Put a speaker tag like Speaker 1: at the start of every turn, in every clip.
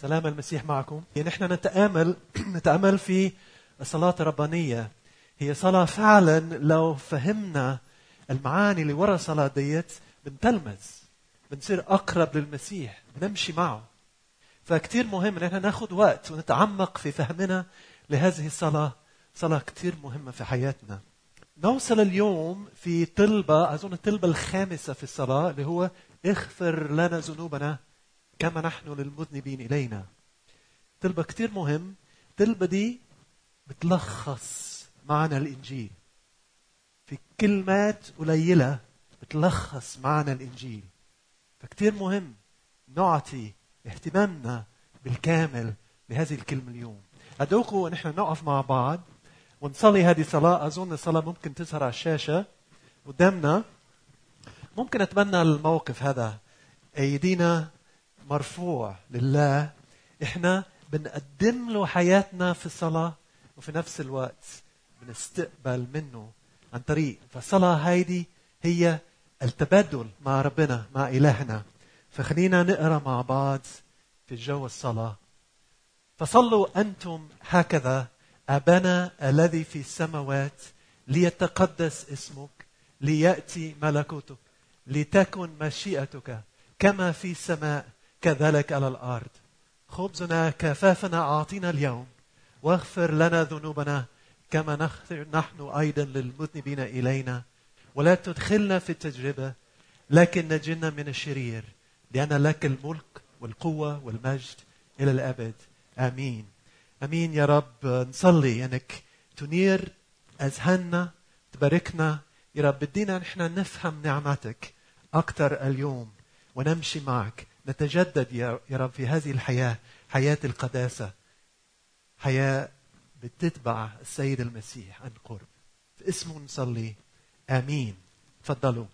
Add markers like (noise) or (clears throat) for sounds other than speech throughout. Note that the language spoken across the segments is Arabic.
Speaker 1: سلام المسيح معكم. يعني نحن نتآمل (clears throat) نتأمل في الصلاة الربانية. هي صلاة فعلا لو فهمنا المعاني اللي ورا الصلاة ديت بنتلمذ بنصير أقرب للمسيح بنمشي معه. فكتير مهم إن إحنا ناخد وقت ونتعمق في فهمنا لهذه الصلاة. صلاة كتير مهمة في حياتنا. نوصل اليوم في طلبة أظن الطلبة الخامسة في الصلاة اللي هو اغفر لنا ذنوبنا. كما نحن للمذنبين إلينا. طلبة كتير مهم. طلبة دي بتلخص معنى الإنجيل. في كلمات قليلة بتلخص معنى الإنجيل. فكتير مهم نعطي اهتمامنا بالكامل بهذه الكلمة اليوم. أدعوكم أن إحنا نقف مع بعض ونصلي هذه الصلاة أظن الصلاة ممكن تظهر على الشاشة قدامنا. ممكن أتمنى الموقف هذا. أيدينا مرفوع لله. إحنا بنقدم له حياتنا في الصلاة وفي نفس الوقت بنستقبل منه عن طريق. فالصلاة هيدي هي التبادل مع ربنا مع إلهنا. فخلينا نقرأ مع بعض في جو الصلاة. فصلوا أنتم هكذا أبانا الذي في السماوات ليتقدس اسمك ليأتي ملكوتك لتكن مشيئتك كما في السماء كذلك على الأرض. خبزنا كفافنا أعطينا اليوم. واغفر لنا ذنوبنا كما نغفر نحن أيضا للمذنبين إلينا. ولا تدخلنا في التجربة لكن نجنا من الشرير لأن لك الملك والقوة والمجد إلى الأبد. آمين. آمين يا رب. نصلي. إنك تنير اذهاننا تباركنا. يا رب بدينا نحن نفهم نعمتك أكثر اليوم ونمشي معك. نتجدد يا رب في هذه الحياة حياة القداسة حياة بتتبع السيد المسيح عن قرب. في اسمه نصلي. آمين. تفضلوا.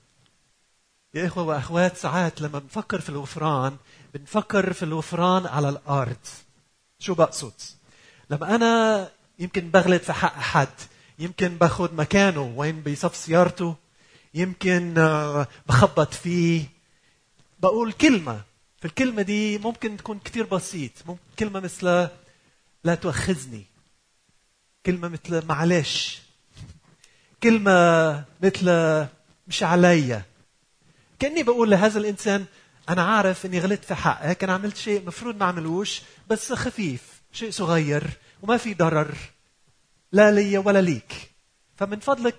Speaker 1: يا إخوة وأخوات ساعات لما بنفكر في الغفران بنفكر في الغفران على الأرض. شو بقصد؟ لما أنا يمكن بغلط في حق حد يمكن باخذ مكانه وين بيصف سيارته يمكن آه، بخبط فيه بقول كلمة في الكلمة دي ممكن تكون كثير بسيط. ممكن كلمة مثل لا تؤخذني كلمة مثل معلش. كلمة مثل مش عليا. كأني بقول لهذا الإنسان أنا عارف إني غلطت في حقك أنا عملت شيء مفروض ما أعملوش بس خفيف شيء صغير وما في ضرر. لا لي ولا ليك. فمن فضلك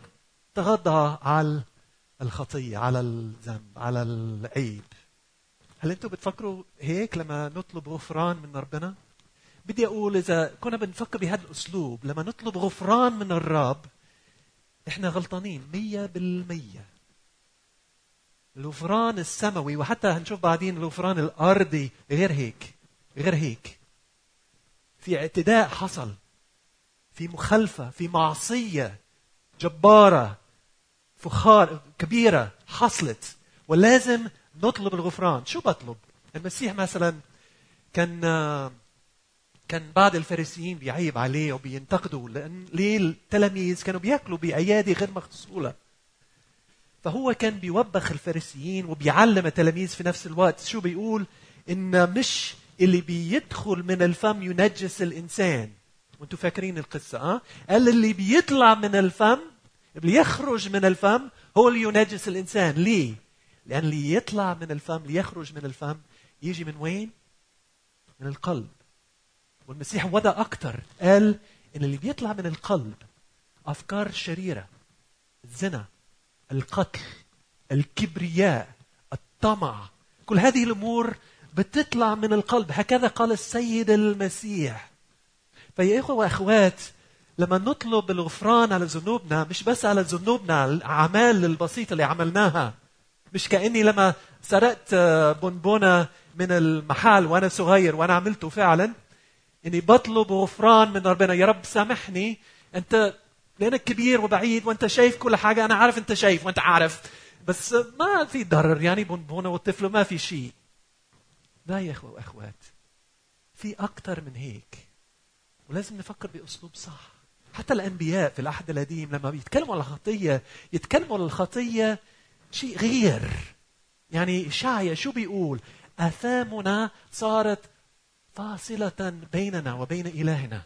Speaker 1: تغضى على الخطية على الذنب على العيب. هل أنتم بتفكروا هيك لما نطلب غفران من ربنا؟ بدي أقول إذا كنا بنفكر بهذا الأسلوب لما نطلب غفران من الرب إحنا غلطانين مية بالمية. الغفران السماوي وحتى هنشوف بعدين الغفران الأرضي غير هيك غير هيك. في اعتداء حصل في مخالفة في معصية جبارة فخار كبيرة حصلت. ولازم نطلب الغفران. شو بطلب؟ المسيح مثلا كان كان بعض الفارسيين بيعيب عليه وبينتقدوا لأن ليه التلاميذ كانوا بيأكلوا بأيادي غير مغسولة. فهو كان بيوبخ الفارسيين وبيعلم التلاميذ في نفس الوقت شو بيقول؟ إن مش اللي بيدخل من الفم ينجس الإنسان. وأنتم فاكرين القصة آه قال اللي بيطلع من الفم اللي يخرج من الفم هو اللي ينجس الإنسان. ليه؟ لأن اللي يطلع من الفم اللي يخرج من الفم يجي من وين؟ من القلب. والمسيح وضع أكثر قال إن اللي بيطلع من القلب أفكار شريرة الزنا القتل الكبرياء الطمع كل هذه الأمور بتطلع من القلب. هكذا قال السيد المسيح. فيا إخوة وأخوات لما نطلب الغفران على ذنوبنا مش بس على ذنوبنا الأعمال البسيطة اللي عملناها مش كأني لما سرقت بونبونة من المحل وأنا صغير وأنا عملته فعلا. إني بطلب غفران من ربنا. يا رب سامحني. أنت لأنك كبير وبعيد وأنت شايف كل حاجة. أنا عارف أنت شايف وأنت عارف. بس ما في ضرر. يعني بونبونة والطفل ما في شيء. لا يا أخوة وأخوات. في أكثر من هيك. ولازم نفكر بأسلوب صح. حتى الأنبياء في العهد القديم لما بيتكلموا على الخطية يتكلموا على الخطية شيء غير. يعني شاية شو بيقول؟ أثامنا صارت فاصلة بيننا وبين إلهنا.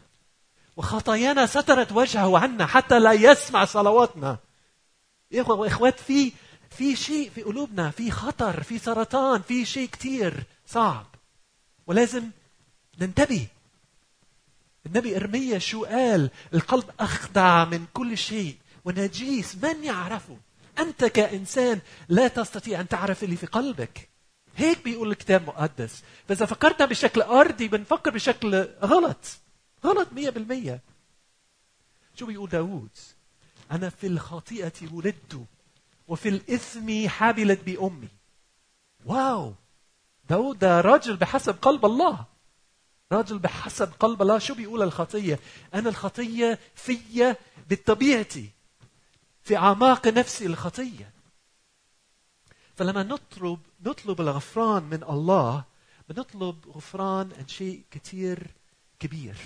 Speaker 1: وخطايانا سترت وجهه عنا حتى لا يسمع صلواتنا. إخوة وإخوات في في شيء في قلوبنا في خطر في سرطان في شيء كتير صعب. ولازم ننتبه. النبي إرميا شو قال؟ القلب أخدع من كل شيء. ونجيس من يعرفه؟ أنت كإنسان لا تستطيع أن تعرف اللي في قلبك. هيك بيقول الكتاب المقدس فإذا فكرنا بشكل أرضي بنفكر بشكل غلط. غلط مية بالمية. شو بيقول داود أنا في الخطيئة ولدت وفي الإثم حبلت بأمي. واو! داود ده راجل بحسب قلب الله. راجل بحسب قلب الله. شو بيقول الخطية؟ أنا الخطية في بطبيعتي في أعماق نفسي الخطية. فلما نطلب نطلب الغفران من الله بنطلب غفران عن شيء كثير كبير.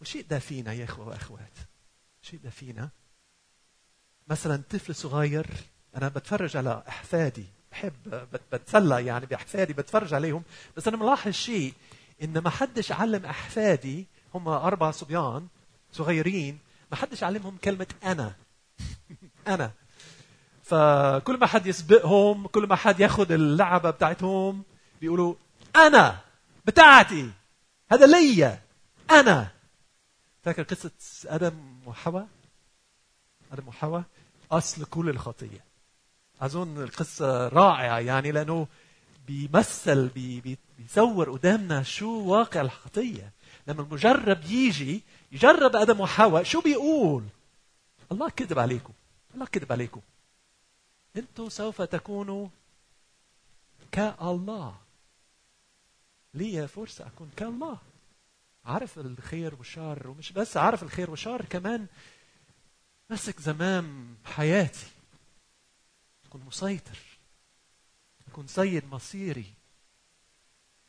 Speaker 1: وشيء ده فينا يا إخوة وأخوات. شيء ده فينا. مثلا طفل صغير أنا بتفرج على أحفادي. بحب بتسلى يعني بأحفادي بتفرج عليهم. بس أنا ملاحظ شيء إن ما حدش علم أحفادي هم أربع صبيان صغيرين ما حدش علمهم كلمة أنا. (laughs) أنا. فكل ما حد يسبقهم كل ما حد ياخذ اللعبة بتاعتهم بيقولوا أنا بتاعتي. هذا ليا. أنا. فاكر قصة آدم وحواء؟ آدم وحواء؟ أصل كل الخطية. أظن القصة رائعة. يعني لأنه بيمثل بي بيصور قدامنا شو واقع الخطية. لما المجرب يجي يجرب أدم وحواء. شو بيقول؟ الله كذب عليكم. الله كذب عليكم. أنتم سوف تكونوا كالله. لي فرصة أكون كالله. عارف الخير والشر ومش بس عارف الخير والشر كمان مسك زمام حياتي. أكون مسيطر. أكون سيد مصيري.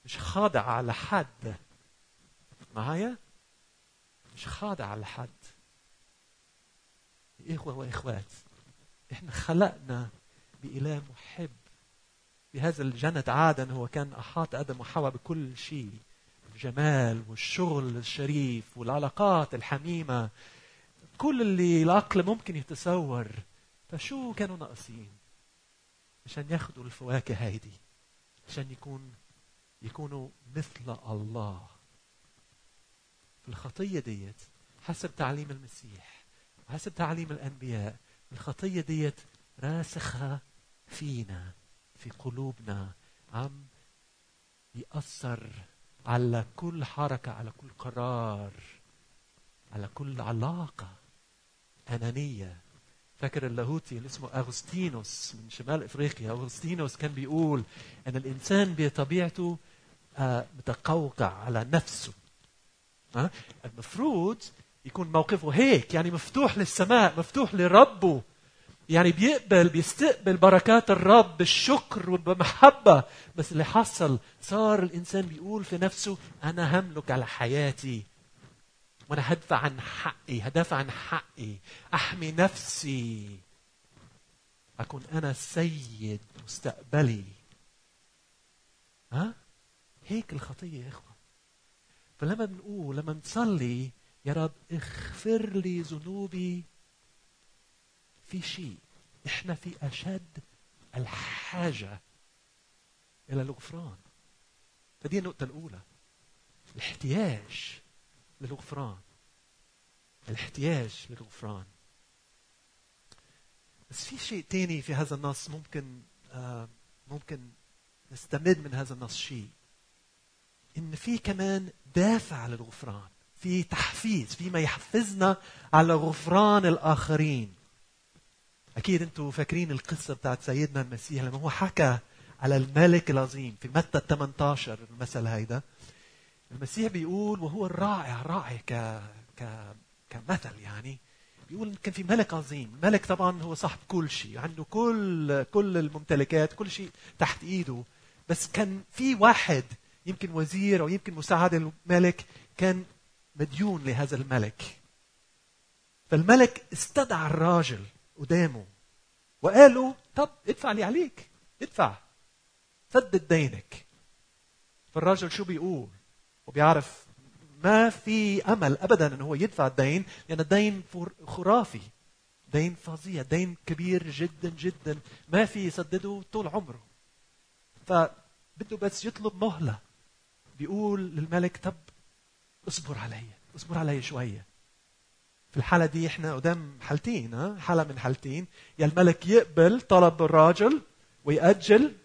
Speaker 1: مش خاضع على حد. معايا؟ مش خاضع على حد. إخوة وإخوات إحنا خلقنا بإله محب. بهذا الجنة عادا هو كان أحاط آدم وحواء بكل شيء الجمال والشغل الشريف والعلاقات الحميمة. كل اللي العقل ممكن يتصور فشو كانوا ناقصين؟ عشان ياخذوا الفواكه هيدي عشان يكون يكونوا مثل الله. في الخطية ديت حسب تعليم المسيح حسب تعليم الأنبياء الخطية ديت راسخة فينا في قلوبنا عم يأثر على كل حركة على كل قرار على كل علاقة أنانية. فاكر اللاهوتي اللي اسمه أغسطينوس من شمال إفريقيا؟ أغسطينوس كان بيقول أن الإنسان بطبيعته آه، متقوقع على نفسه. المفروض يكون موقفه هيك يعني مفتوح للسماء مفتوح لربه. يعني بيقبل بيستقبل بركات الرب بالشكر وبمحبة بس اللي حصل صار الإنسان بيقول في نفسه أنا هملك على حياتي وأنا هدفع عن حقي هدافع عن حقي أحمي نفسي أكون أنا سيد مستقبلي. ها؟ هيك الخطية يا إخوة. فلما بنقول لما نصلي يا رب اغفر لي ذنوبي. في شيء إحنا في أشد الحاجة إلى الغفران. فدي النقطة الأولى. الاحتياج للغفران. الاحتياج للغفران. بس في شيء تاني في هذا النص ممكن آه ممكن نستمد من هذا النص شيء. إن في كمان دافع للغفران في تحفيز فيما يحفزنا على غفران الآخرين. أكيد أنتم فاكرين القصة بتاعت سيدنا المسيح لما هو حكى على الملك العظيم في متى 18 المثل هيدا. المسيح بيقول وهو الرائع رائع ك ك كمثل يعني. بيقول كان في ملك عظيم ملك طبعا هو صاحب كل شيء عنده كل كل الممتلكات كل شيء تحت إيده. بس كان في واحد يمكن وزير أو يمكن مساعد الملك كان مديون لهذا الملك. فالملك استدعى الراجل قدامه وقالوا طب ادفع اللي عليك ادفع سدد دينك. فالراجل شو بيقول؟ وبيعرف ما في أمل ابدا انه هو يدفع الدين لأن الدين خرافي دين فظيع دين كبير جدا جدا ما في يسدده طول عمره. فبده بس يطلب مهلة. بيقول للملك طب اصبر علي اصبر علي شوية. في الحالة دي إحنا قدام حالتين ها؟ حالة من حالتين. يا الملك يقبل طلب الراجل ويأجل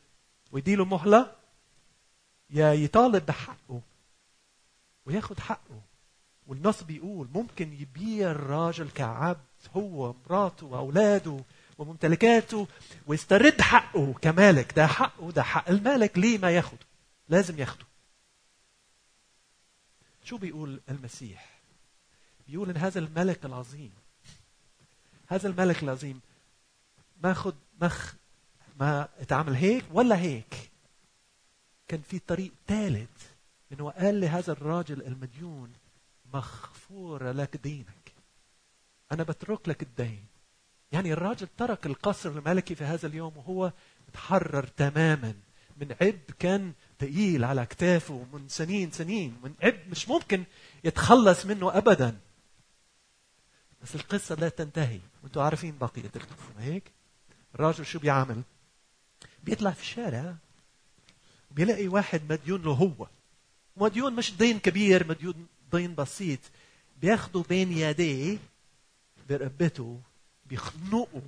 Speaker 1: ويديله مهلة يا يطالب بحقه وياخد حقه. والنص بيقول ممكن يبيع الراجل كعبد هو ومراته وأولاده وممتلكاته ويسترد حقه كمالك. ده حقه ده حق المالك ليه ما ياخده؟ لازم ياخده. شو بيقول المسيح؟ بيقول إن هذا الملك العظيم هذا الملك العظيم ما خد مخ ما اتعامل هيك ولا هيك؟ كان في طريق ثالث إنه قال لهذا الراجل المديون مغفور لك دينك. أنا بترك لك الدين. يعني الراجل ترك القصر الملكي في هذا اليوم وهو متحرر تماما. من عبء كان ثقيل على اكتافه من سنين سنين من عبء مش ممكن يتخلص منه ابدا. بس القصة لا تنتهي. وأنتم عارفين بقيه القصة هيك؟ الراجل شو بيعمل؟ بيطلع في الشارع بيلاقي واحد مديون له هو. مديون مش دين كبير مديون دين بسيط. بياخده بين يديه برقبته بيخنقه.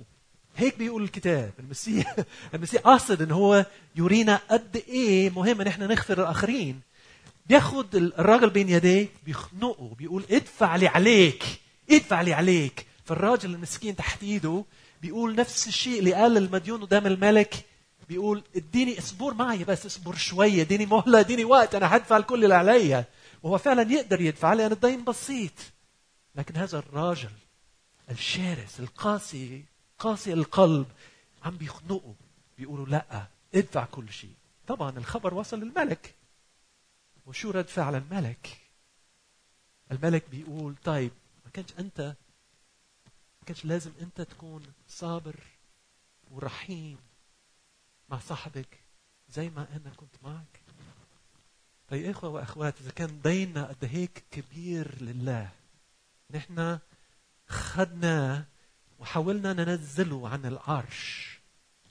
Speaker 1: هيك بيقول الكتاب. المسيح (laughs) المسيح قاصد إن هو يورينا قد إيه مهم إن إحنا نغفر الآخرين. بياخد الراجل بين يديه بيخنقه بيقول ادفع لي عليك ادفع لي عليك. فالراجل المسكين تحت إيده بيقول نفس الشيء اللي قال المديون قدام الملك. بيقول اديني اصبر معي بس اصبر شوية اديني مهلة اديني وقت أنا هدفع الكل اللي عليا. وهو فعلا يقدر يدفع لأن الدين بسيط. لكن هذا الراجل الشرس القاسي قاسي القلب عم بيخنقوا بيقولوا لا ادفع كل شيء. طبعا الخبر وصل للملك. وشو رد فعل الملك؟ الملك بيقول طيب ما كانش أنت ما كانش لازم أنت تكون صابر ورحيم مع صاحبك زي ما أنا كنت معك؟ طيب إخوة وأخوات إذا كان ديننا قد هيك كبير لله نحن خدناه وحاولنا ننزله عن العرش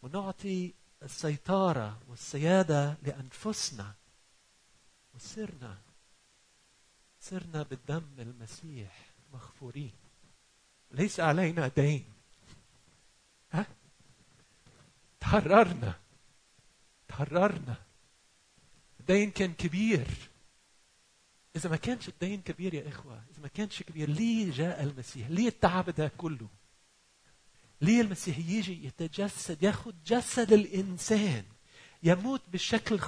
Speaker 1: ونعطي السيطرة والسيادة لأنفسنا وصرنا صرنا بالدم المسيح مغفورين. ليس علينا دين. ها؟ تحررنا تحررنا الدين كان كبير. إذا ما كانش الدين كبير يا إخوة إذا ما كانش كبير ليه جاء المسيح؟ ليه التعب ده كله؟ ليه المسيح يجي يتجسد ياخذ جسد الإنسان يموت بالشكل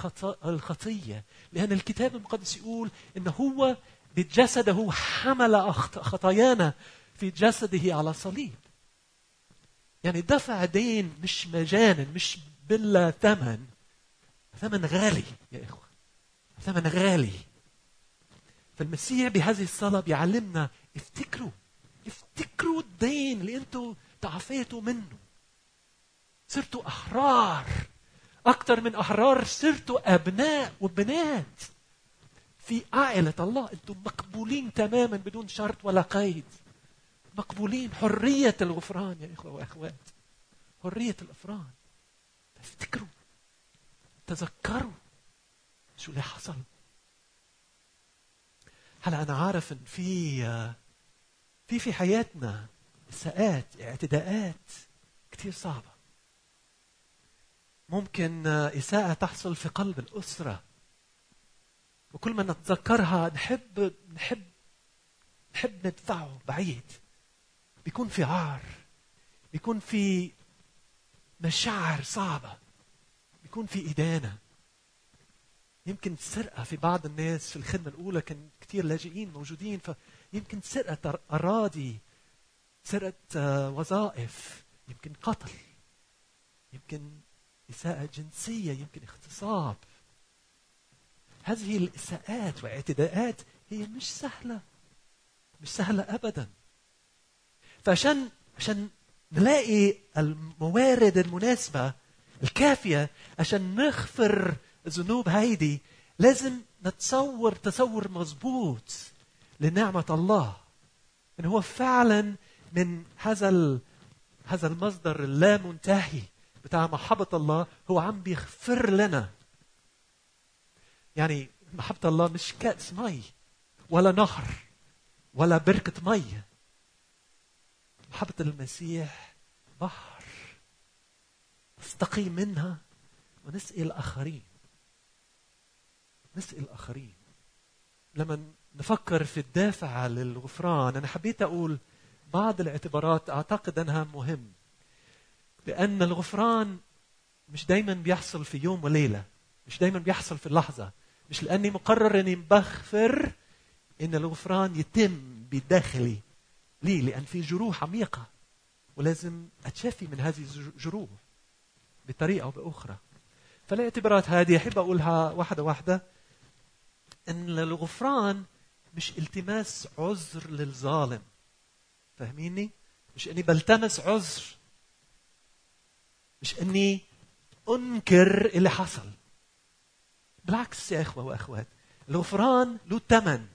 Speaker 1: الخطية؟ لأن الكتاب المقدس يقول إن هو بجسده حمل خطايانا في جسده على صليب. يعني دفع دين مش مجانا مش بلا ثمن. ثمن غالي يا إخوة. ثمن غالي. فالمسيح بهذه الصلاة بيعلمنا افتكروا افتكروا الدين اللي أنتم تعافيتوا منه. صرتوا أحرار. أكثر من أحرار صرتوا أبناء وبنات. في عائلة الله أنتم مقبولين تماما بدون شرط ولا قيد. مقبولين حرية الغفران يا إخوة وأخوات. حرية الغفران. افتكروا تذكروا شو اللي حصل؟ هلا أنا عارف إن في في في حياتنا إساءات اعتداءات كثير صعبة. ممكن إساءة تحصل في قلب الأسرة. وكل ما نتذكرها نحب نحب نحب ندفعه بعيد. بيكون في عار بيكون في مشاعر صعبة بيكون في إدانة. يمكن سرقة في بعض الناس في الخدمة الأولى كان كثير لاجئين موجودين فيمكن سرقة أراضي سرقة وظائف يمكن قتل يمكن إساءة جنسية يمكن اغتصاب. هذه الإساءات واعتداءات هي مش سهلة مش سهلة أبدا. فعشان عشان نلاقي الموارد المناسبة الكافية عشان نغفر الذنوب هيدي لازم نتصور تصور مظبوط لنعمة الله. إن هو فعلا من هذا. هذا المصدر اللامنتهي بتاع محبة الله هو عم بيغفر لنا. يعني محبة الله مش كأس مي ولا نهر ولا بركة مي. محبة المسيح بحر نستقي منها ونسقي الآخرين نسقي الآخرين لما نفكر في الدافع للغفران أنا حبيت أقول بعض الاعتبارات أعتقد أنها مهم لأن الغفران مش دايما بيحصل في يوم وليلة مش دايما بيحصل في اللحظة مش لأني مقرر أني بغفر إن الغفران يتم بداخلي. ليه؟ لأن في جروح عميقة ولازم أتشافي من هذه الجروح بطريقة أو بأخرى. فالاعتبارات هذه أحب أقولها واحدة واحدة أن الغفران مش التماس عذر للظالم. فاهميني؟ مش إني بلتمس عذر. مش إني أنكر اللي حصل. بالعكس يا إخوة وأخوات الغفران له ثمن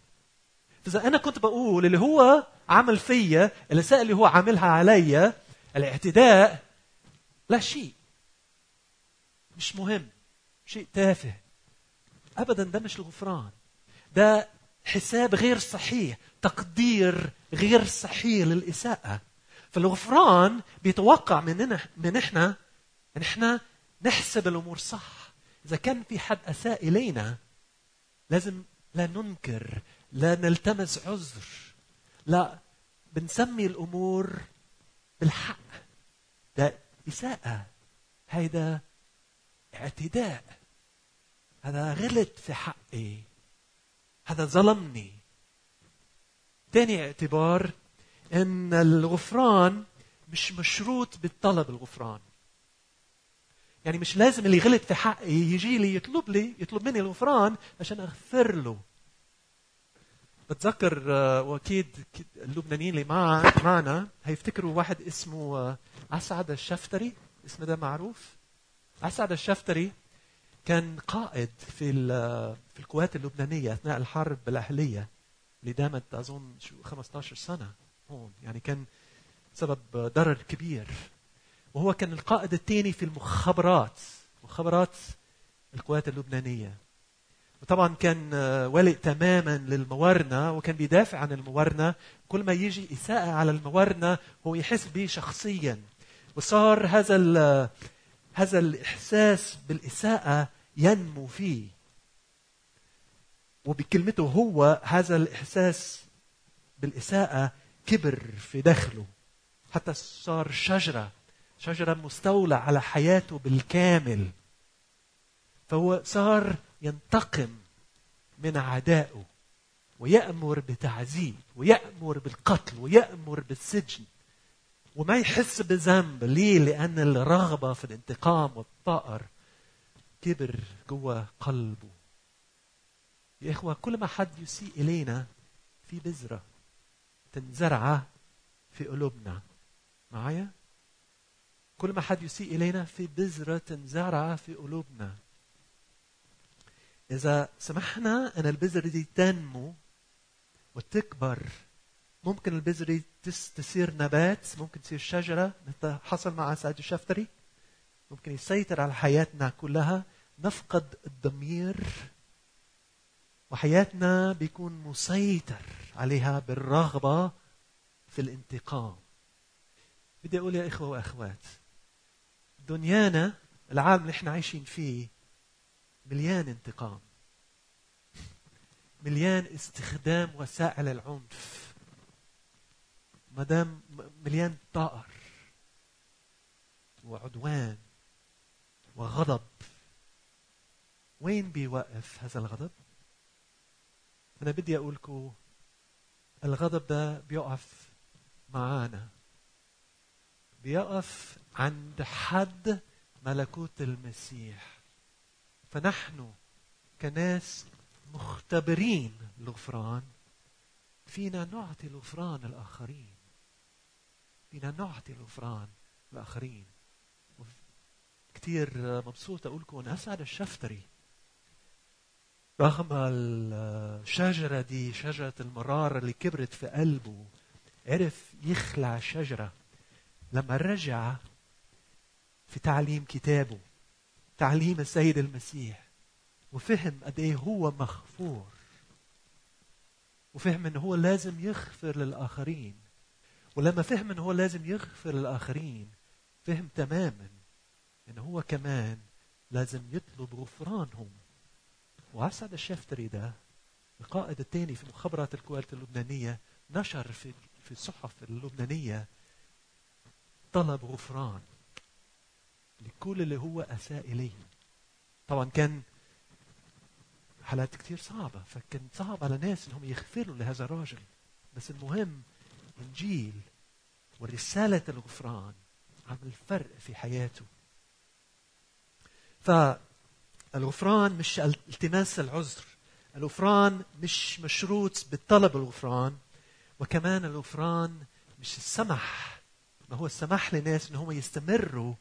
Speaker 1: فإذا أنا كنت بقول اللي هو عمل فيا الاساءه اللي هو عاملها عليا الاعتداء لا شيء. مش مهم شيء تافه. ابدا ده مش الغفران. ده حساب غير صحيح تقدير غير صحيح للإساءة. فالغفران بيتوقع مننا من إحنا ان إحنا نحسب الأمور صح. إذا كان في حد أساء إلينا لازم لا ننكر لا نلتمس عذر. لا بنسمي الأمور بالحق. ده إساءة. هيدا اعتداء. هذا غلط في حقي. هذا ظلمني. تاني اعتبار إن الغفران مش مشروط بالطلب الغفران. يعني مش لازم اللي غلط في حقي يجي لي يطلب لي يطلب مني الغفران عشان أغفر له. بتذكر آه، وأكيد اللبنانيين اللي مع معنا هيفتكروا واحد اسمه آه، أسعد الشفتري. اسمه ده معروف. أسعد الشفتري كان قائد في في القوات اللبنانية أثناء الحرب الأهلية اللي دامت اظن شو 15 سنة هون. يعني كان سبب ضرر كبير. وهو كان القائد الثاني في المخابرات مخابرات القوات اللبنانية. وطبعا كان والئ تماما للموارنه وكان بيدافع عن الموارنه كل ما يجي إساءة على الموارنه هو يحس به شخصيا. وصار هذا هذا الإحساس بالإساءة ينمو فيه. وبكلمته هو هذا الإحساس بالإساءة كبر في داخله حتى صار شجرة شجرة مستولى على حياته بالكامل. فهو صار ينتقم من أعدائه ويأمر بتعذيب ويأمر بالقتل ويأمر بالسجن. وما يحس بذنب ليه؟ لأن الرغبة في الانتقام والطائر كبر جوا قلبه. يا إخوة كل ما حد يسيء إلينا في بذرة تنزرع في قلوبنا. معايا؟ كل ما حد يسيء إلينا في بذرة تنزرع في قلوبنا. إذا سمحنا أن البذرة دي تنمو وتكبر ممكن البذرة تصير نبات ممكن تصير شجرة مثل حصل مع سعد الشفتري. ممكن يسيطر على حياتنا كلها. نفقد الضمير وحياتنا بيكون مسيطر عليها بالرغبة في الانتقام. بدي أقول يا إخوة وأخوات دنيانا العالم اللي إحنا عايشين فيه مليان انتقام مليان استخدام وسائل العنف مدام مليان طائر وعدوان وغضب. وين بيوقف هذا الغضب؟ أنا بدي أقول لكم الغضب ده بيقف معانا. بيقف عند حد ملكوت المسيح. فنحن كناس مختبرين الغفران فينا نعطي الغفران الآخرين. فينا نعطي الغفران الآخرين. كثير مبسوط أقول لكم أسعد الشفتري. رغم الشجرة دي شجرة المرارة اللي كبرت في قلبه عرف يخلع الشجرة. لما رجع في تعليم كتابه تعليم السيد المسيح وفهم قد إيه هو مغفور وفهم انه هو لازم يغفر للآخرين. ولما فهم انه هو لازم يغفر للآخرين فهم تماما انه هو كمان لازم يطلب غفرانهم. وأسعد الشفتري ده القائد الثاني في مخابرات الكويت اللبنانية نشر في في الصحف اللبنانية طلب غفران لكل اللي هو أساء إليه. طبعا كان حالات كثير صعبة فكان صعب على ناس إنهم يغفروا لهذا الراجل. بس المهم إنجيل ورسالة الغفران عمل فرق في حياته. فالغفران مش التماس العذر. الغفران مش مشروط بالطلب الغفران وكمان الغفران مش السمح. ما هو السمح لناس انهم يستمروا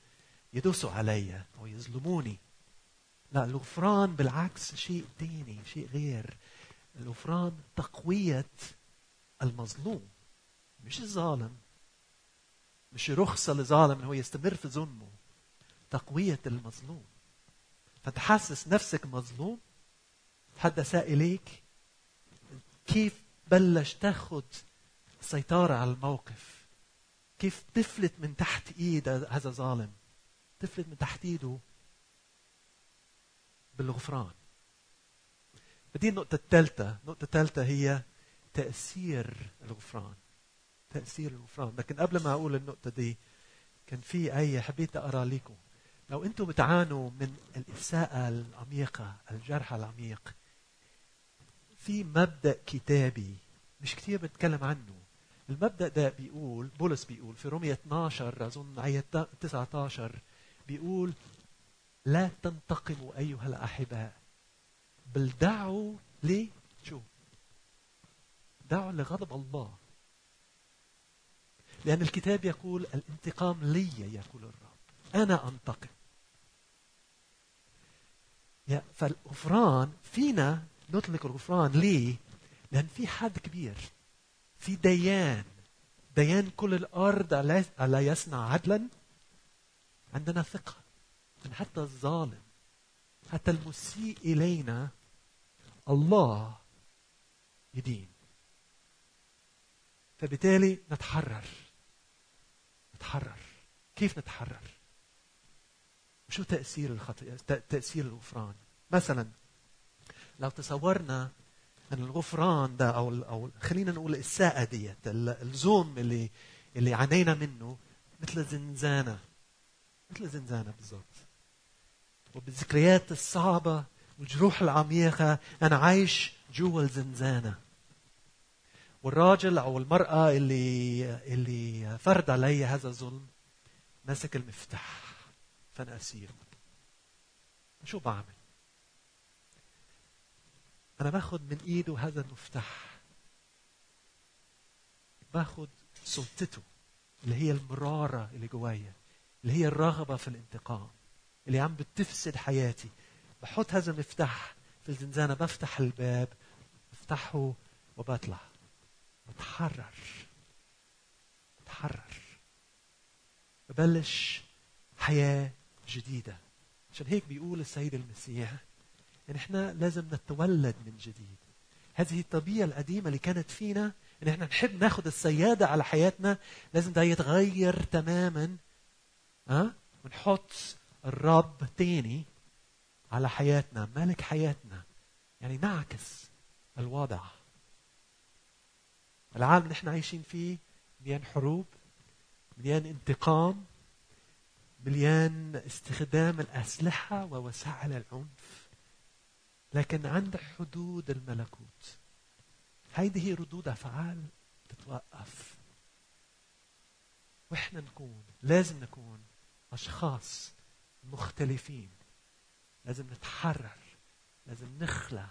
Speaker 1: يدوسوا علي أو يظلموني. لا الغفران بالعكس شيء تاني شيء غير. الغفران تقوية المظلوم مش الظالم. مش رخصة لظالم انه يستمر في ظلمه. تقوية المظلوم. فتحسس نفسك مظلوم حد اساء إليك كيف بلش تاخذ سيطرة على الموقف؟ كيف تفلت من تحت إيد هذا ظالم؟ تفلت من تحت إيده بالغفران. بدي النقطة الثالثة. النقطة الثالثة هي تأثير الغفران. تأثير الغفران. لكن قبل ما أقول النقطة دي كان في آية حبيت أقرأ لكم لو أنتم بتعانوا من الإساءة العميقة الجرح العميق في مبدأ كتابي مش كثير بنتكلم عنه. المبدأ ده بيقول بولس بيقول في رومية 12 أظن آية 19 بيقول لا تنتقموا أيها الأحباء بل دعوا ليه شو؟ دعوا لغضب الله. لأن الكتاب يقول الانتقام لي يقول الرب. أنا أنتقم. فالغفران فينا نطلق الغفران ليه؟ لأن في حد كبير في ديان. ديان كل الأرض ألا يصنع عدلا؟ عندنا ثقة. أن حتى الظالم حتى المسيء إلينا الله يدين. فبالتالي نتحرر. نتحرر. كيف نتحرر؟ شو تأثير الخطيئة تأثير الغفران؟ مثلا لو تصورنا إن الغفران ده أو أو خلينا نقول الاساءه ديت الزوم اللي اللي عانينا منه مثل زنزانة مثل زنزانة بالضبط. وبالذكريات الصعبة والجروح العميقة أنا عايش جوا الزنزانة. والراجل أو المرأة اللي اللي فرض علي هذا الظلم ماسك المفتاح. فانا اسير. شو بعمل؟ أنا باخذ من ايده هذا المفتاح. باخذ سلطته اللي هي المرارة اللي جوايا اللي هي الرغبة في الانتقام اللي عم بتفسد حياتي. بحط هذا المفتاح في الزنزانة بفتح الباب بفتحه وبطلع. بتحرر. بتحرر. ببلش حياة جديدة. عشان هيك بيقول السيد المسيح إن إحنا لازم نتولد من جديد. هذه الطبيعة القديمة اللي كانت فينا إن إحنا نحب ناخذ السيادة على حياتنا لازم ده يتغير تماما ها أه؟ ونحط الرب تاني على حياتنا ملك حياتنا يعني نعكس الوضع. العالم اللي إحنا عايشين فيه مليان حروب مليان انتقام مليان استخدام الأسلحة ووسائل العنف. لكن عند حدود الملكوت هي ردود أفعال تتوقف. وإحنا نكون لازم نكون أشخاص مختلفين. لازم نتحرر لازم نخلع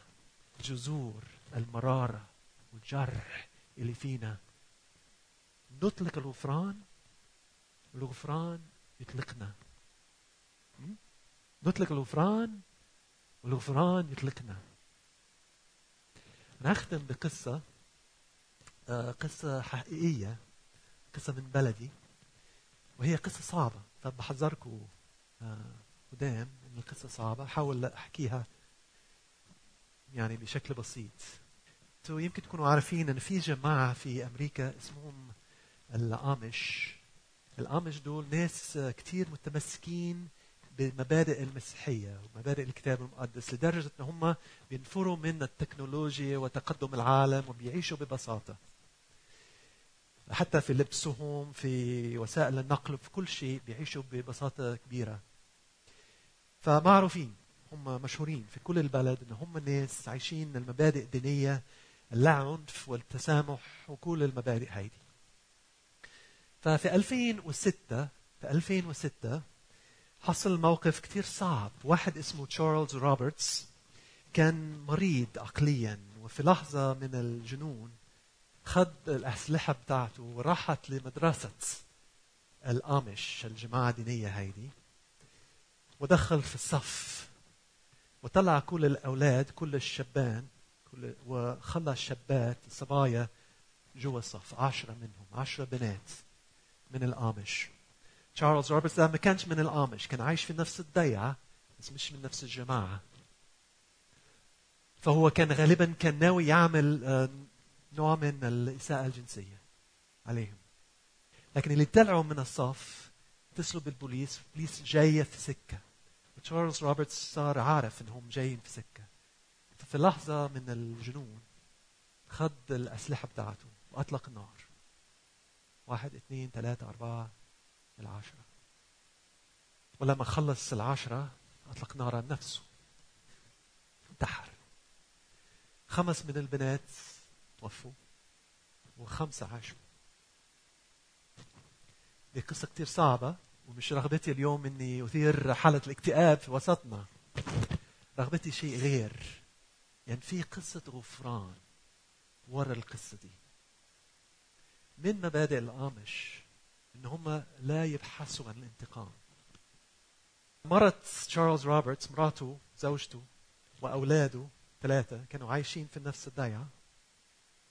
Speaker 1: جذور المرارة والجرح اللي فينا. نطلق الغفران الغفران يطلقنا نطلق الغفران والغفران يطلقنا نختم بقصة آه، قصة حقيقية قصة من بلدي وهي قصة صعبة. فبحذركم آه، قدام إن القصة صعبة. حاول أحكيها يعني بشكل بسيط. يمكن تكونوا عارفين إن في جماعة في أمريكا اسمهم الأمش. الامش دول ناس كتير متمسكين بمبادئ المسيحية ومبادئ الكتاب المقدس لدرجة إن هم بينفروا من التكنولوجيا وتقدم العالم وبيعيشوا ببساطة. حتى في لبسهم في وسائل النقل في كل شيء بيعيشوا ببساطة كبيرة. فمعروفين هم مشهورين في كل البلد إن هم ناس عايشين المبادئ الدينية العنف والتسامح وكل المبادئ هيدي ففي 2006 في 2006 حصل موقف كثير صعب. واحد اسمه تشارلز روبرتس كان مريض عقليا وفي لحظة من الجنون خد الأسلحة بتاعته وراحت لمدرسة الآمش الجماعة الدينية هيدي ودخل في الصف وطلع كل الأولاد كل الشبان كل وخلى الشابات الصبايا جوا الصف عشرة منهم عشرة بنات. من الآمش. تشارلز روبرتس ما كانش من الآمش كان عايش في نفس الضيعة بس مش من نفس الجماعة. فهو كان غالبا كان ناوي يعمل آه، نوع من الإساءة الجنسية عليهم. لكن اللي طلعوا من الصف اتصلوا بالبوليس البوليس جاية في سكة. وتشارلز روبرتس صار عارف انهم جايين في سكة. ففي لحظة من الجنون خد الأسلحة بتاعته وأطلق النار. واحد اثنين ثلاثة أربعة العشرة. ولما خلص العشرة أطلق نار على نفسه انتحر. خمس من البنات توفوا وخمسة عاشوا. دي قصة كتير صعبة ومش رغبتي اليوم إني أثير حالة الاكتئاب في وسطنا. رغبتي شيء غير. يعني في قصة غفران ورا القصة دي. من مبادئ الآمش إن هم لا يبحثوا عن الانتقام. مرت تشارلز روبرتس مراته زوجته وأولاده ثلاثة كانوا عايشين في نفس الضيعة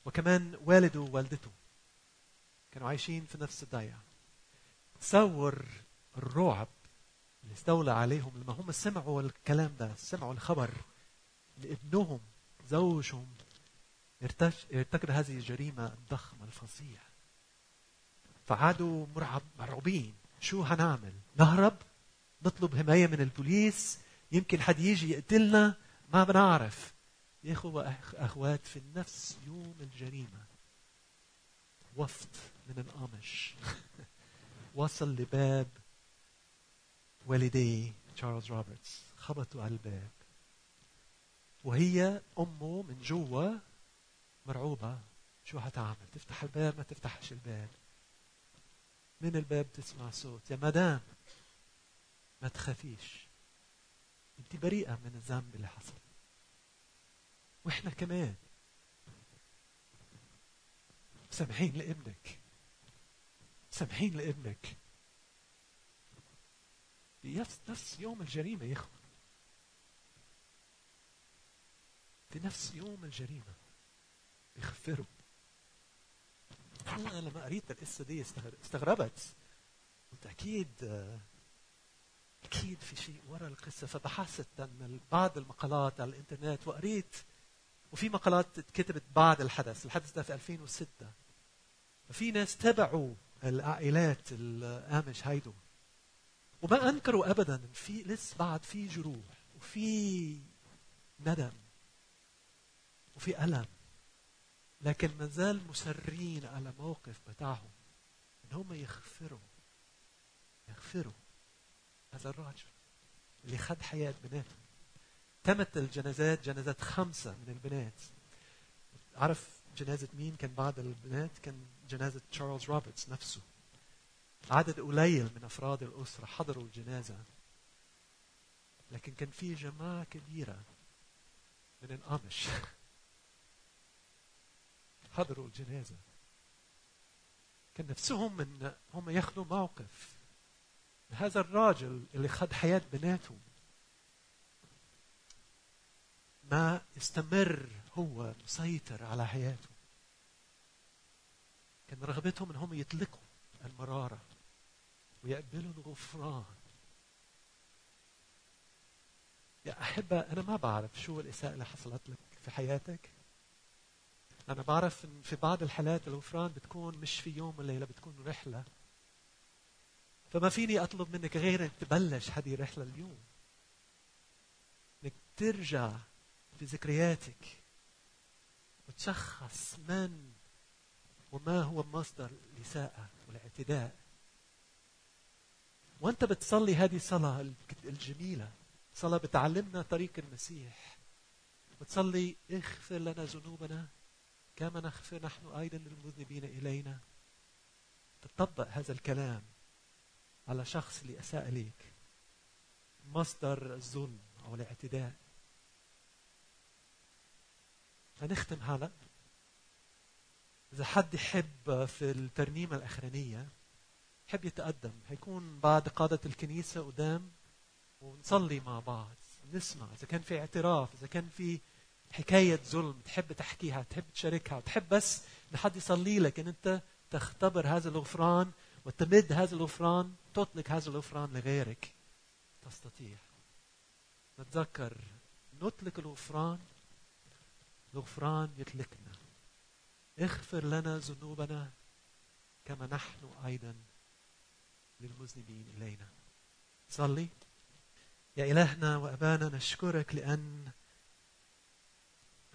Speaker 1: وكمان والده ووالدته كانوا عايشين في نفس الضيعة. تصور الرعب اللي استولى عليهم لما هم سمعوا الكلام ده سمعوا الخبر لابنهم زوجهم ارتكب هذه الجريمة الضخمة الفظيعة. فعادوا مرعب مرعوبين. شو هنعمل؟ نهرب؟ نطلب حماية من البوليس؟ يمكن حد يجي يقتلنا؟ ما بنعرف. يا اخوة أخوات في نفس يوم الجريمة. وفد من الأمش. (laughs) وصل لباب والدي تشارلز روبرتس. خبطوا على الباب. وهي أمه من جوا مرعوبة. شو هتعمل؟ تفتح الباب؟ ما تفتحش الباب. من الباب تسمع صوت. يا مدام ما تخافيش. انت بريئة من الذنب اللي حصل. وإحنا كمان. سامحين لابنك. سامحين لابنك. نفس يوم الجريمة يا اخوة في نفس يوم الجريمة. بيغفروا أنا لما قريت القصة دي استغربت. قلت أكيد أكيد في شيء ورا القصة. فبحثت عن بعض المقالات على الإنترنت وقريت وفي مقالات اتكتبت بعد الحدث. الحدث ده في 2006 ففي ناس تبعوا العائلات الآمش هيدو. وما أنكروا ابدا في لسه بعد في جروح وفي ندم وفي ألم. لكن ما زال مصرين على موقف بتاعهم إن هم يغفروا يغفروا هذا الرجل اللي خد حياة بناته. تمت الجنازات جنازات خمسة من البنات. عرف جنازة مين كان بعد البنات؟ كان جنازة تشارلز روبرتس نفسه. عدد قليل من أفراد الأسرة حضروا الجنازة. لكن كان في جماعة كبيرة من الأمش. (laughs) حضروا الجنازة. كان نفسهم من هم ياخذوا موقف هذا الراجل اللي خد حياة بناتهم ما يستمر هو مسيطر على حياته. كان رغبتهم إنهم يطلقوا المرارة ويقبلوا الغفران. يا أحبة أنا ما بعرف شو الإساءة اللي حصلت لك في حياتك. أنا بعرف إن في بعض الحالات الغفران بتكون مش في يوم وليلة بتكون رحلة. فما فيني أطلب منك غير إنك تبلش هذه الرحلة اليوم. إنك ترجع في ذكرياتك وتشخص من وما هو مصدر الإساءة والاعتداء. وأنت بتصلي هذه الصلاة الجميلة صلاة بتعلمنا طريق المسيح. بتصلي اغفر لنا ذنوبنا. كما نغفر نحن أيضا للمذنبين إلينا. تطبق هذا الكلام على شخص اللي أساء ليك مصدر الظلم أو الاعتداء. فنختم هلا إذا حد يحب في الترنيمة الأخرانية يحب يتقدم حيكون بعد قادة الكنيسة قدام ونصلي مع بعض نسمع إذا كان في اعتراف إذا كان في حكاية ظلم تحب تحكيها تحب تشاركها تحب بس ان حد يصلي لك إن أنت تختبر هذا الغفران وتمد هذا الغفران تطلق هذا الغفران لغيرك. تستطيع. نتذكر نطلق الغفران الغفران يطلقنا. اغفر لنا ذنوبنا كما نحن أيضا للمذنبين إلينا. صلي. يا إلهنا وأبانا نشكرك لأن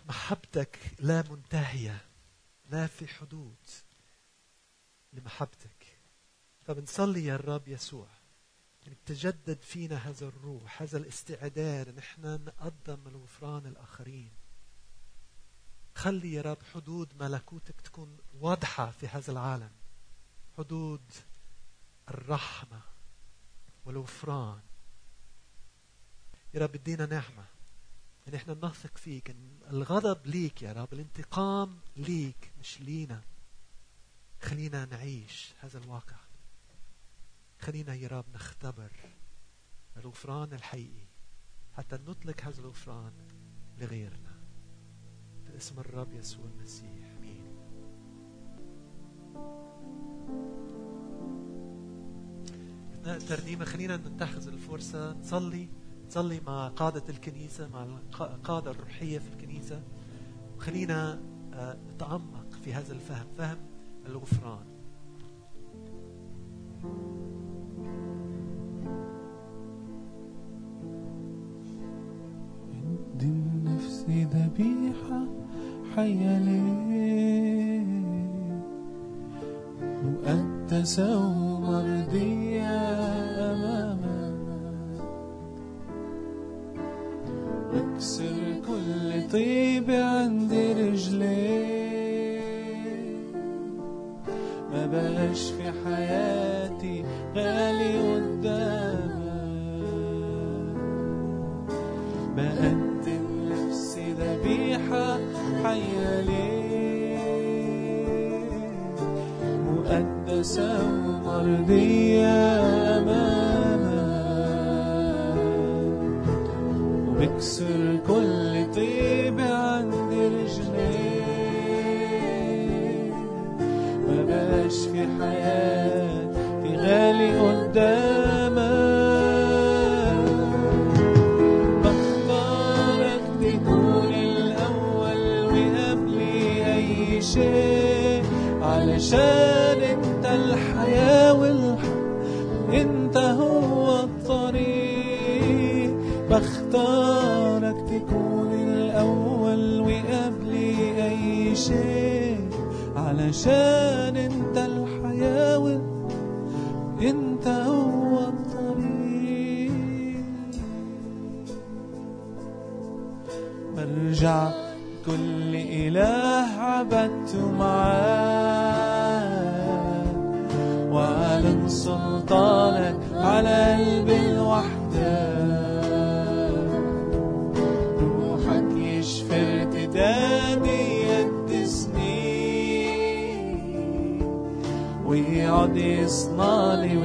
Speaker 1: محبتك لا منتهية لا في حدود لمحبتك. فبنصلي يا الرب يسوع انك تجدد فينا هذا الروح هذا الاستعداد إن إحنا نقدم الغفران الآخرين. خلي يا رب حدود ملكوتك تكون واضحة في هذا العالم. حدود الرحمة والغفران. يا رب ادينا نعمة. إن إحنا نثق فيك إن الغضب ليك يا رب الانتقام ليك مش لينا. خلينا نعيش هذا الواقع. خلينا يا رب نختبر الغفران الحقيقي حتى نطلق هذا الغفران لغيرنا. في اسم الرب يسوع المسيح آمين. إثناء الترنيمة خلينا نتخذ الفرصة نصلي. نصلي مع قادة الكنيسة مع القادة الروحية في الكنيسة. وخلينا آه، نتعمق في هذا الفهم فهم الغفران.
Speaker 2: قدم نفسي ذبيحة حية ليك مقدسة حياتي غالي قدامك. بقدم نفسي ذبيحة حية ليك. مقدسة ومرضية. شيء علشان انت الحياة والحق انت هو الطريق. بختارك تكون الأول وقبلي أي شيء. علشان انت الحياة والحق انت هو الطريق. برجع كل إله عبدته وأعلن سلطانك على قلب الوحدة روحك ويقعد يصنع لي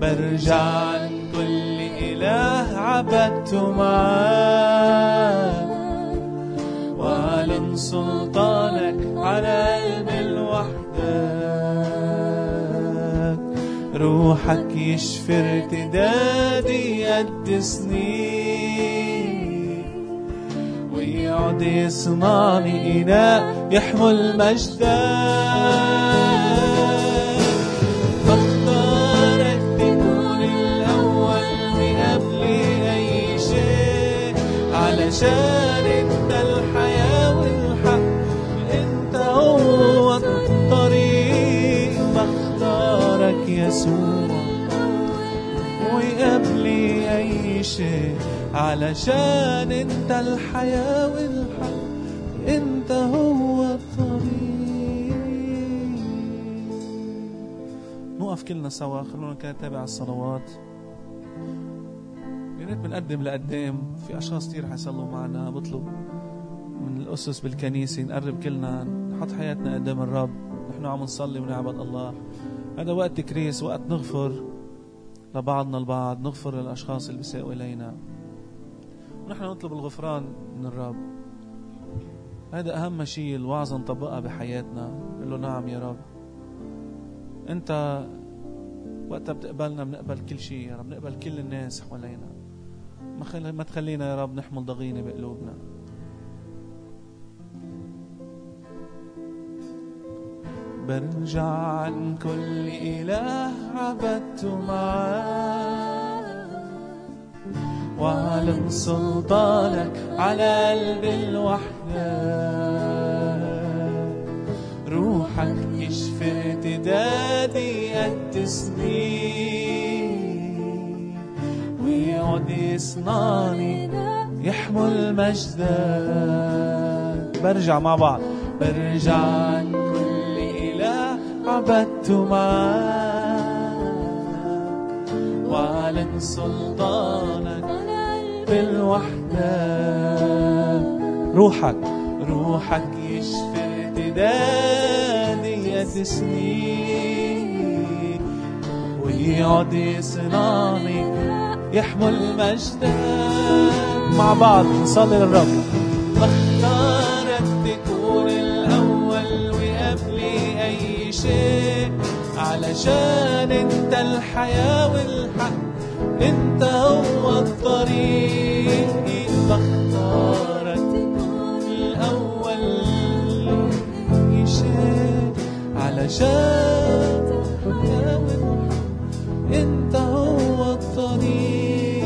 Speaker 2: برجع كل إله عبدت معاك. يشفي ارتدادي قد سنين ويقعد يصنعني إناء يحمل مجدك علشان أنت الحياة والحق. أنت هو الطريق. بختارك يسوع. شيء علشان انت الحياة والحق انت هو الطريق. نوقف كلنا سوا خلونا نتابع الصلوات. يا ريت بنقدم لقدام في أشخاص كثير حيصلوا معنا بطلب من الأسس بالكنيسة نقرب كلنا نحط حياتنا قدام الرب نحن عم نصلي ونعبد الله. هذا وقت تكريس وقت نغفر. لبعضنا البعض نغفر للأشخاص اللي بيساءوا إلينا. ونحن نطلب الغفران من الرب. هذا أهم شيء الوعظه نطبقها بحياتنا. نقول له نعم يا رب. أنت وقتها بتقبلنا بنقبل كل شيء يا رب. بنقبل كل الناس حوالينا. ما خل... ما تخلينا يا رب نحمل ضغينة بقلوبنا. برجع عن كل إله عبدت معاه واعلن سلطانك على قلب الوحدة. روحك يشفي ارتدادي سنين ويقعد يصنعني يحمل مجدك برجع مع بعض. برجع عن عبدت معاك واعلن سلطانك بالوحدة. روحك. روحك يشفي ارتدادي قد سنين. ويقعد يصنعني يحمل مجدك مع بعض نصلي للرب. بختارك تكون شيء علشان انت الحياة والحق. انت هو الطريق بختارك أي شيء علشان الحياة والحق انت هو الطريق.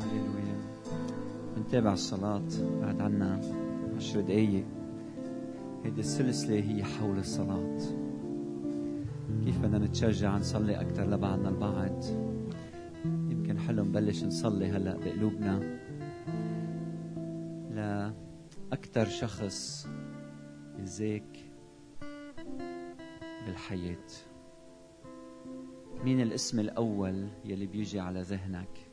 Speaker 3: هللويا بنتابع الصلاة. بعد عنا عشر دقايق. هيدي السلسلة هي حول الصلاة. كيف بدنا نتشجع نصلي أكثر لبعضنا البعض؟ يمكن حلو نبلش نصلي هلأ بقلوبنا لأكثر شخص يزيك بالحياة. مين الاسم الأول يلي بيجي على ذهنك؟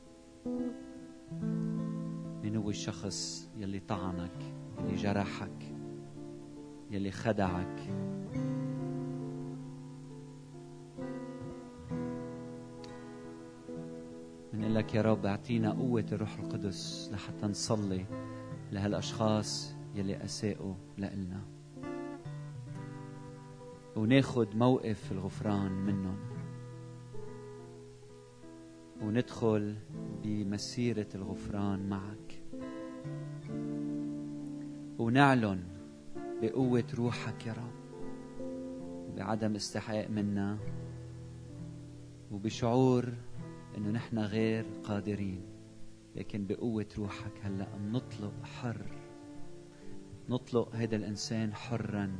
Speaker 3: مين هو الشخص يلي طعنك يلي جرحك؟ يلي خدعك. بنقول لك يا رب أعطينا قوة الروح القدس لحتى نصلي لهالأشخاص يلي أساءوا لإلنا. وناخد موقف الغفران منهم. وندخل بمسيرة الغفران معك. ونعلن بقوة روحك يا رب بعدم استحقاق منا وبشعور إنه نحن غير قادرين. لكن بقوة روحك هلأ نطلق حر نطلق هذا الإنسان حرا.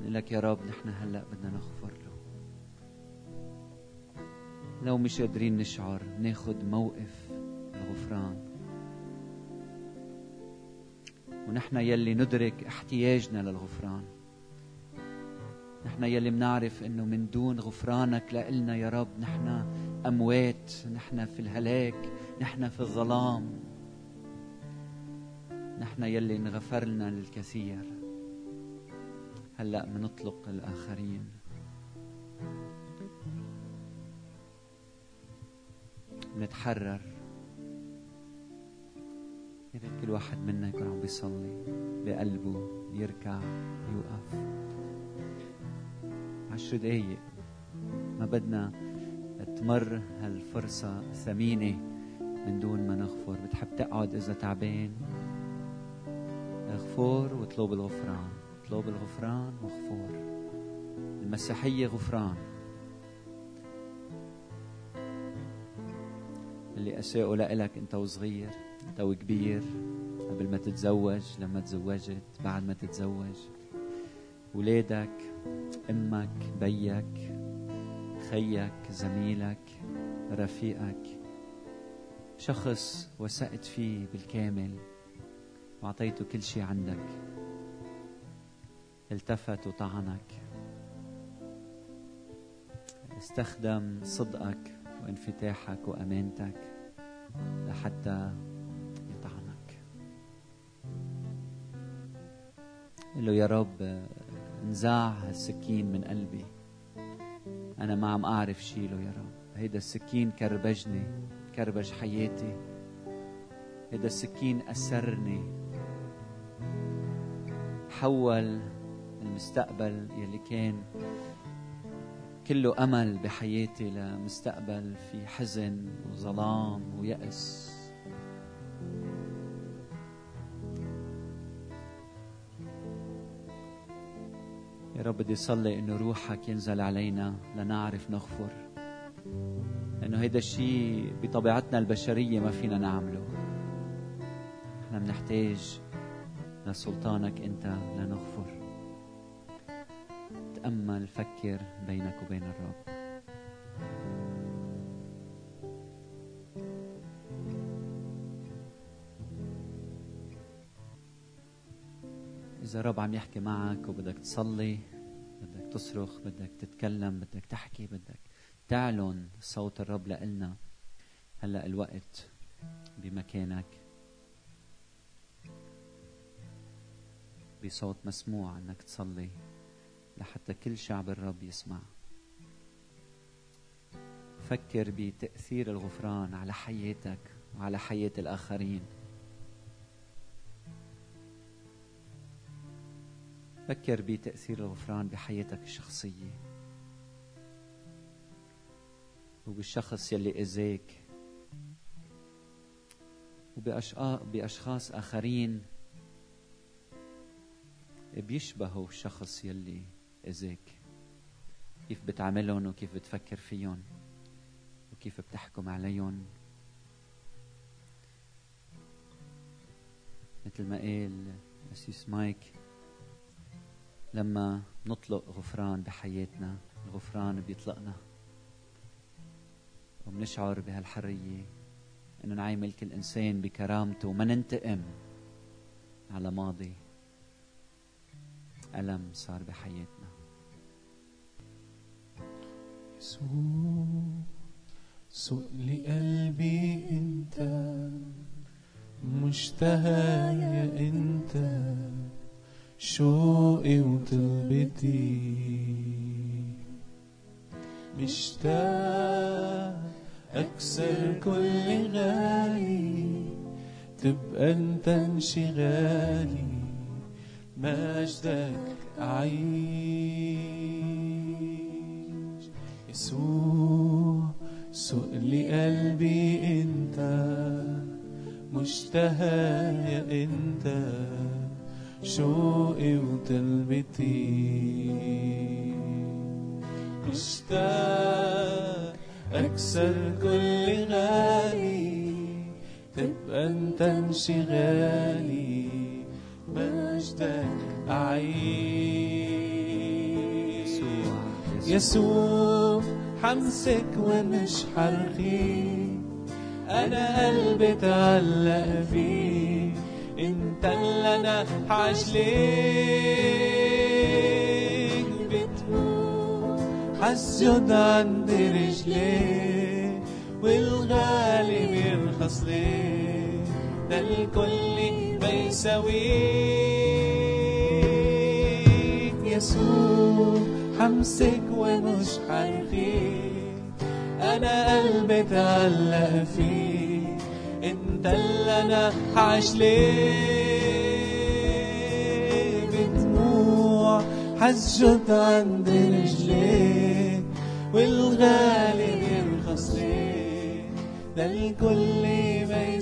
Speaker 3: نقول لك يا رب نحن هلأ بدنا نغفر له. لو مش قادرين نشعر ناخد موقف الغفران. ونحن يلي ندرك احتياجنا للغفران. نحن يلي منعرف إنه من دون غفرانك لإلنا يا رب نحن أموات نحن في الهلاك نحن في الظلام. نحن يلي انغفر لنا للكثير. هلأ منطلق الآخرين. نتحرر. يا كل واحد منا يكون عم بيصلي بقلبه يركع يوقف. عشر دقايق. ما بدنا تمر هالفرصة الثمينة من دون ما نغفر. بتحب تقعد إذا تعبان؟ اغفر واطلب الغفران. اطلب الغفران وغفور المسيحية غفران. اللي أساءوا لك أنت وصغير. أنت وكبير قبل ما تتزوج لما تزوجت بعد ما تتزوج. ولادك أمك بيك خيك زميلك رفيقك. شخص وثقت فيه بالكامل. واعطيته كل شيء عندك. التفت وطعنك. استخدم صدقك وانفتاحك وأمانتك لحتى قل له يا رب انزاع هالسكين من قلبي. أنا ما عم أعرف شيله يا رب. هيدا السكين كربجني كربج حياتي. هيدا السكين أسرني. حول المستقبل يلي كان. كله أمل بحياتي لمستقبل في حزن وظلام ويأس. رب بدي صلي إنه روحك ينزل علينا لنعرف نغفر. لأنه هيدا الشيء بطبيعتنا البشرية ما فينا نعمله. إحنا بنحتاج لسلطانك أنت لنغفر. تأمل فكر بينك وبين الرب. إذا الرب عم يحكي معك وبدك تصلي تصرخ بدك تتكلم بدك تحكي بدك تعلن صوت الرب لإلنا. هلأ الوقت بمكانك. بصوت مسموع إنك تصلي لحتى كل شعب الرب يسمع. فكر بتأثير الغفران على حياتك وعلى حياة الآخرين. فكر بتأثير الغفران بحياتك الشخصية. وبالشخص يلي أذاك. وبأشخاص آخرين. بيشبهوا الشخص يلي أذاك. كيف بتعاملهم وكيف بتفكر فيهم. وكيف بتحكم عليهم. مثل ما قال أسيس مايك لما نطلق غفران بحياتنا الغفران بيطلقنا. وبنشعر بهالحرية إنه نعامل كل إنسان بكرامته وما ننتقم على ماضي. ألم صار بحياتنا.
Speaker 2: يسوع سوق لقلبي أنت مشتهى يا أنت. شوقي وطلبتي مشتاق أكسر كل غالي تبقى أنت انشغالي مجدك أعيش يسوع سوق لي قلبي أنت مشتهى يا أنت. شوقي وطلبتي مشتاق أكسر كل غالي تبقى أنت انشغالي مجدك أعيش. يسوع حمسك ومش حرخي أنا قلبي تعلق فيك انت اللي أنا حاش ليك بتموت. حسجد عند رجليك والغالي بيرخص ليك ده الكل ما يساويك يسوع حمسك ومش حرخيك أنا قلبي تعلق فيك. أنت اللي أنا حعيش ليه حسجد عند رجليك والغالي يرخص ليه ده الكل ما